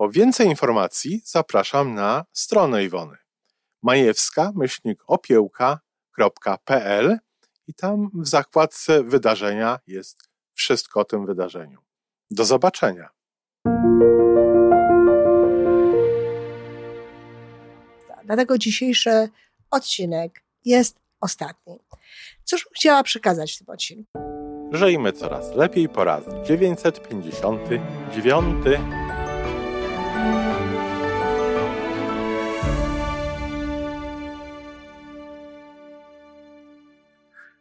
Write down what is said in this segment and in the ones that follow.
Po więcej informacji zapraszam na stronę Iwony majewska-opiełka.pl i tam w zakładce wydarzenia jest wszystko o tym wydarzeniu. Do zobaczenia. Dlatego dzisiejszy odcinek jest ostatni. Cóż chciała przekazać w tym odcinku? Żyjmy coraz lepiej po raz 959.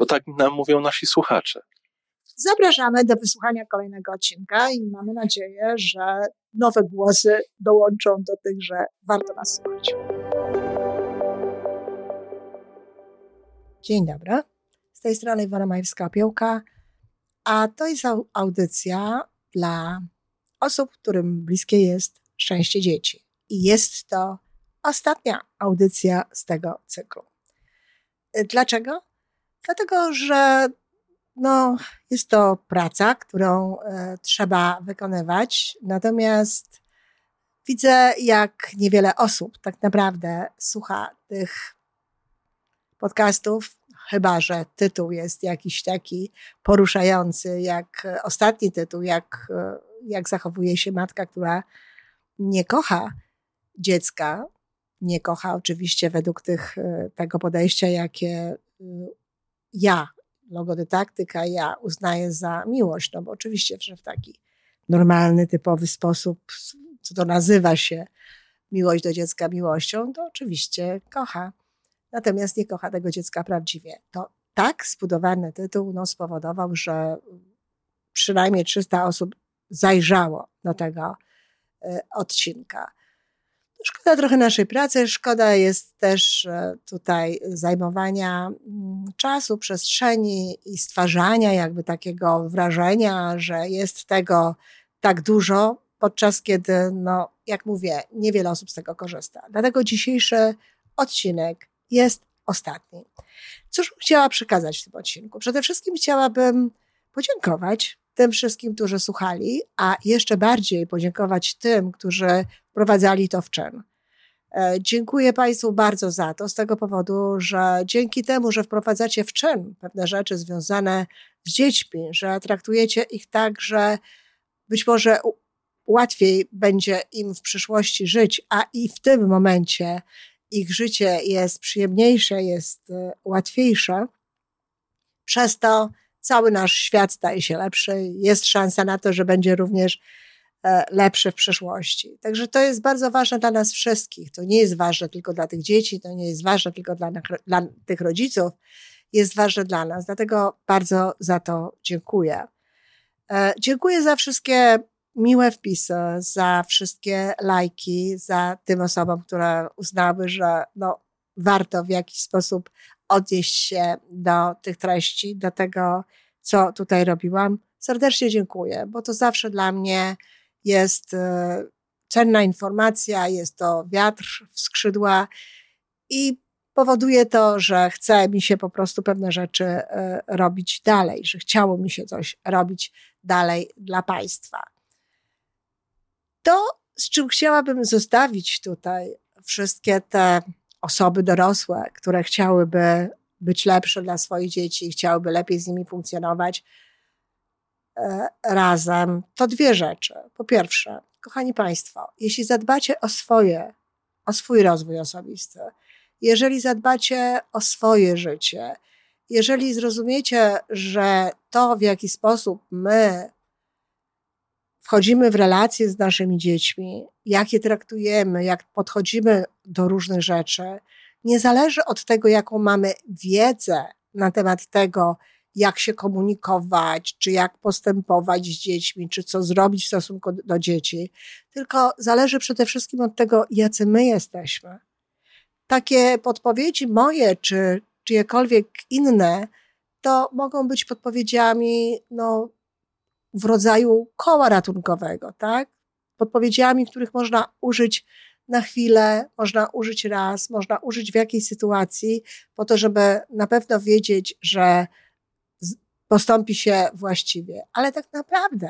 bo tak nam mówią nasi słuchacze. Zapraszamy do wysłuchania kolejnego odcinka i mamy nadzieję, że nowe głosy dołączą do tych, że warto nas słuchać. Dzień dobry. Z tej strony Iwona Majewska-Piołka, a to jest audycja dla osób, którym bliskie jest szczęście dzieci. I jest to ostatnia audycja z tego cyklu. Dlaczego? Dlatego, że no, jest to praca, którą e, trzeba wykonywać, natomiast widzę, jak niewiele osób tak naprawdę słucha tych podcastów, chyba że tytuł jest jakiś taki poruszający, jak ostatni tytuł, jak, e, jak zachowuje się matka, która nie kocha dziecka, nie kocha oczywiście według tych, e, tego podejścia, jakie ja, logodydaktyka, ja uznaję za miłość, no bo oczywiście, że w taki normalny, typowy sposób, co to nazywa się miłość do dziecka miłością, to oczywiście kocha. Natomiast nie kocha tego dziecka prawdziwie. To tak zbudowany tytuł no, spowodował, że przynajmniej 300 osób zajrzało do tego y, odcinka. Szkoda trochę naszej pracy, szkoda jest też e, tutaj zajmowania mm, czasu, przestrzeni i stwarzania jakby takiego wrażenia, że jest tego tak dużo, podczas kiedy, no, jak mówię, niewiele osób z tego korzysta. Dlatego dzisiejszy odcinek jest ostatni. Cóż chciała przekazać w tym odcinku? Przede wszystkim chciałabym podziękować tym wszystkim, którzy słuchali, a jeszcze bardziej podziękować tym, którzy wprowadzali to w czyn. E, dziękuję Państwu bardzo za to, z tego powodu, że dzięki temu, że wprowadzacie w czyn pewne rzeczy związane z dziećmi, że traktujecie ich tak, że być może łatwiej będzie im w przyszłości żyć, a i w tym momencie ich życie jest przyjemniejsze, jest e, łatwiejsze. Przez to cały nasz świat staje się lepszy. Jest szansa na to, że będzie również lepszy w przyszłości. Także to jest bardzo ważne dla nas wszystkich. To nie jest ważne tylko dla tych dzieci, to nie jest ważne tylko dla, dla tych rodziców, jest ważne dla nas. Dlatego bardzo za to dziękuję. E, dziękuję za wszystkie miłe wpisy, za wszystkie lajki, za tym osobom, które uznały, że no, warto w jakiś sposób odnieść się do tych treści, do tego, co tutaj robiłam. Serdecznie dziękuję, bo to zawsze dla mnie jest e, cenna informacja, jest to wiatr w skrzydła i powoduje to, że chce mi się po prostu pewne rzeczy e, robić dalej, że chciało mi się coś robić dalej dla Państwa. To, z czym chciałabym zostawić tutaj wszystkie te osoby dorosłe, które chciałyby być lepsze dla swoich dzieci, chciałyby lepiej z nimi funkcjonować razem, to dwie rzeczy. Po pierwsze, kochani Państwo, jeśli zadbacie o swoje o swój rozwój osobisty, jeżeli zadbacie o swoje życie, jeżeli zrozumiecie, że to, w jaki sposób my wchodzimy w relacje z naszymi dziećmi, jak je traktujemy, jak podchodzimy do różnych rzeczy, nie zależy od tego, jaką mamy wiedzę na temat tego, jak się komunikować, czy jak postępować z dziećmi, czy co zrobić w stosunku do dzieci, tylko zależy przede wszystkim od tego, jacy my jesteśmy. Takie podpowiedzi moje, czy czyjekolwiek inne, to mogą być podpowiedziami no, w rodzaju koła ratunkowego, tak? Podpowiedziami, których można użyć na chwilę, można użyć raz, można użyć w jakiejś sytuacji, po to, żeby na pewno wiedzieć, że postąpi się właściwie. Ale tak naprawdę,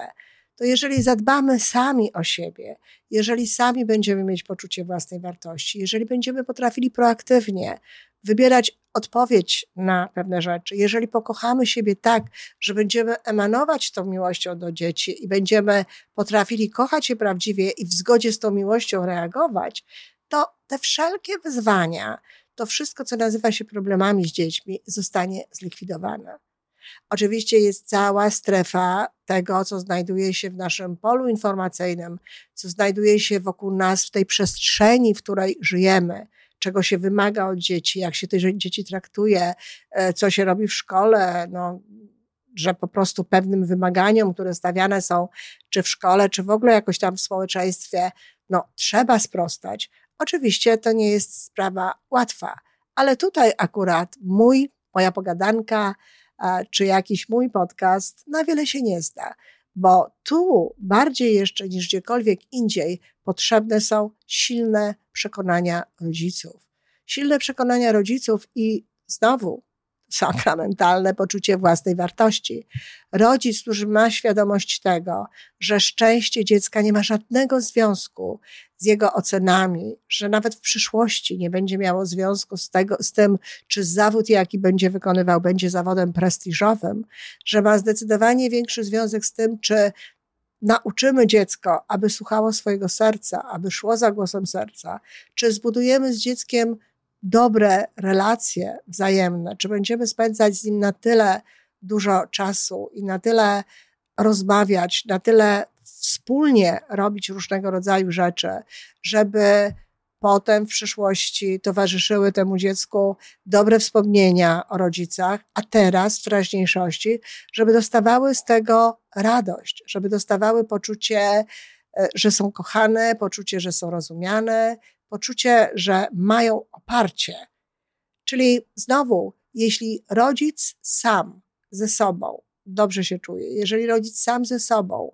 to jeżeli zadbamy sami o siebie, jeżeli sami będziemy mieć poczucie własnej wartości, jeżeli będziemy potrafili proaktywnie wybierać odpowiedź na pewne rzeczy, jeżeli pokochamy siebie tak, że będziemy emanować tą miłością do dzieci i będziemy potrafili kochać je prawdziwie i w zgodzie z tą miłością reagować, to te wszelkie wyzwania, to wszystko, co nazywa się problemami z dziećmi, zostanie zlikwidowane. Oczywiście jest cała strefa tego, co znajduje się w naszym polu informacyjnym, co znajduje się wokół nas w tej przestrzeni, w której żyjemy, czego się wymaga od dzieci, jak się te dzieci traktuje, e, co się robi w szkole, no, że po prostu pewnym wymaganiom, które stawiane są, czy w szkole, czy w ogóle jakoś tam w społeczeństwie, no, trzeba sprostać. Oczywiście to nie jest sprawa łatwa, ale tutaj akurat mój, moja pogadanka, czy jakiś mój podcast, na wiele się nie zda, bo tu bardziej jeszcze niż gdziekolwiek indziej potrzebne są silne przekonania rodziców. Silne przekonania rodziców i znowu sakramentalne poczucie własnej wartości. Rodzic, który ma świadomość tego, że szczęście dziecka nie ma żadnego związku z jego ocenami, że nawet w przyszłości nie będzie miało związku z, tego, z tym, czy zawód, jaki będzie wykonywał, będzie zawodem prestiżowym, że ma zdecydowanie większy związek z tym, czy nauczymy dziecko, aby słuchało swojego serca, aby szło za głosem serca, czy zbudujemy z dzieckiem dobre relacje wzajemne, czy będziemy spędzać z nim na tyle dużo czasu i na tyle rozmawiać, na tyle wspólnie robić różnego rodzaju rzeczy, żeby potem w przyszłości towarzyszyły temu dziecku dobre wspomnienia o rodzicach, a teraz w teraźniejszości, żeby dostawały z tego radość, żeby dostawały poczucie, e, że są kochane, poczucie, że są rozumiane, poczucie, że mają oparcie. Czyli znowu, jeśli rodzic sam ze sobą dobrze się czuje, jeżeli rodzic sam ze sobą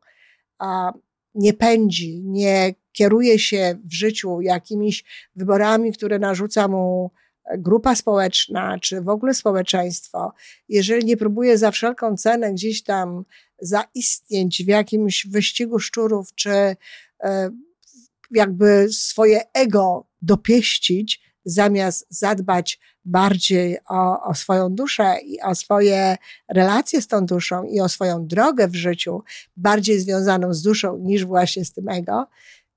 a, nie pędzi, nie kieruje się w życiu jakimiś wyborami, które narzuca mu grupa społeczna, czy w ogóle społeczeństwo, jeżeli nie próbuje za wszelką cenę gdzieś tam zaistnieć w jakimś wyścigu szczurów, czy e, jakby swoje ego dopieścić, zamiast zadbać bardziej o, o swoją duszę i o swoje relacje z tą duszą i o swoją drogę w życiu, bardziej związaną z duszą niż właśnie z tym ego,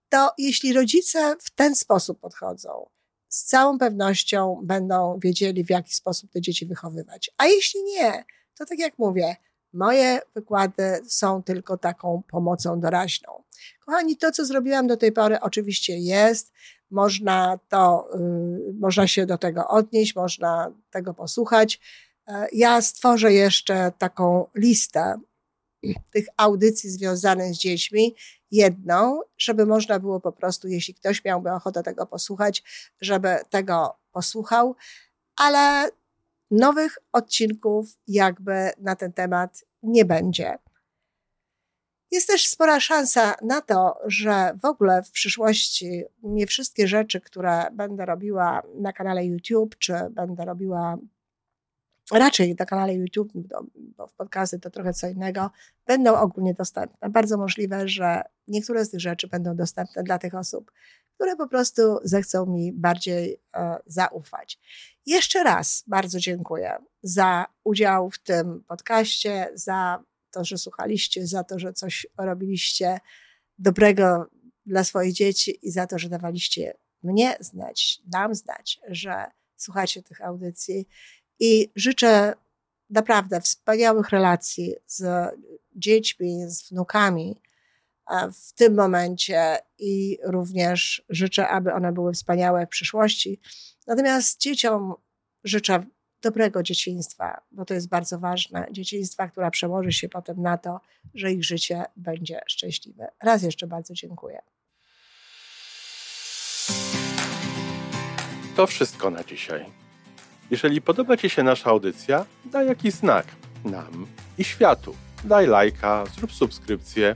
to jeśli rodzice w ten sposób podchodzą, z całą pewnością będą wiedzieli, w jaki sposób te dzieci wychowywać. A jeśli nie, to tak jak mówię, moje wykłady są tylko taką pomocą doraźną. Kochani, to, co zrobiłam do tej pory, oczywiście jest. Można to, yy, można się do tego odnieść, można tego posłuchać. E, ja stworzę jeszcze taką listę tych audycji związanych z dziećmi, jedną, żeby można było po prostu, jeśli ktoś miałby ochotę tego posłuchać, żeby tego posłuchał, ale nowych odcinków jakby na ten temat nie będzie. Jest też spora szansa na to, że w ogóle w przyszłości nie wszystkie rzeczy, które będę robiła na kanale YouTube, czy będę robiła raczej na kanale YouTube, bo w podcasty to trochę co innego, będą ogólnie dostępne. Bardzo możliwe, że niektóre z tych rzeczy będą dostępne dla tych osób, które po prostu zechcą mi bardziej e, zaufać. Jeszcze raz bardzo dziękuję za udział w tym podcaście, za to, że słuchaliście, za to, że coś robiliście dobrego dla swoich dzieci i za to, że dawaliście mnie znać, nam znać, że słuchacie tych audycji i życzę naprawdę wspaniałych relacji z dziećmi, z wnukami w tym momencie i również życzę, aby one były wspaniałe w przyszłości. Natomiast dzieciom życzę dobrego dzieciństwa, bo to jest bardzo ważne. Dzieciństwa, która przełoży się potem na to, że ich życie będzie szczęśliwe. Raz jeszcze bardzo dziękuję. To wszystko na dzisiaj. Jeżeli podoba Ci się nasza audycja, daj jakiś znak nam i światu. Daj lajka, zrób subskrypcję,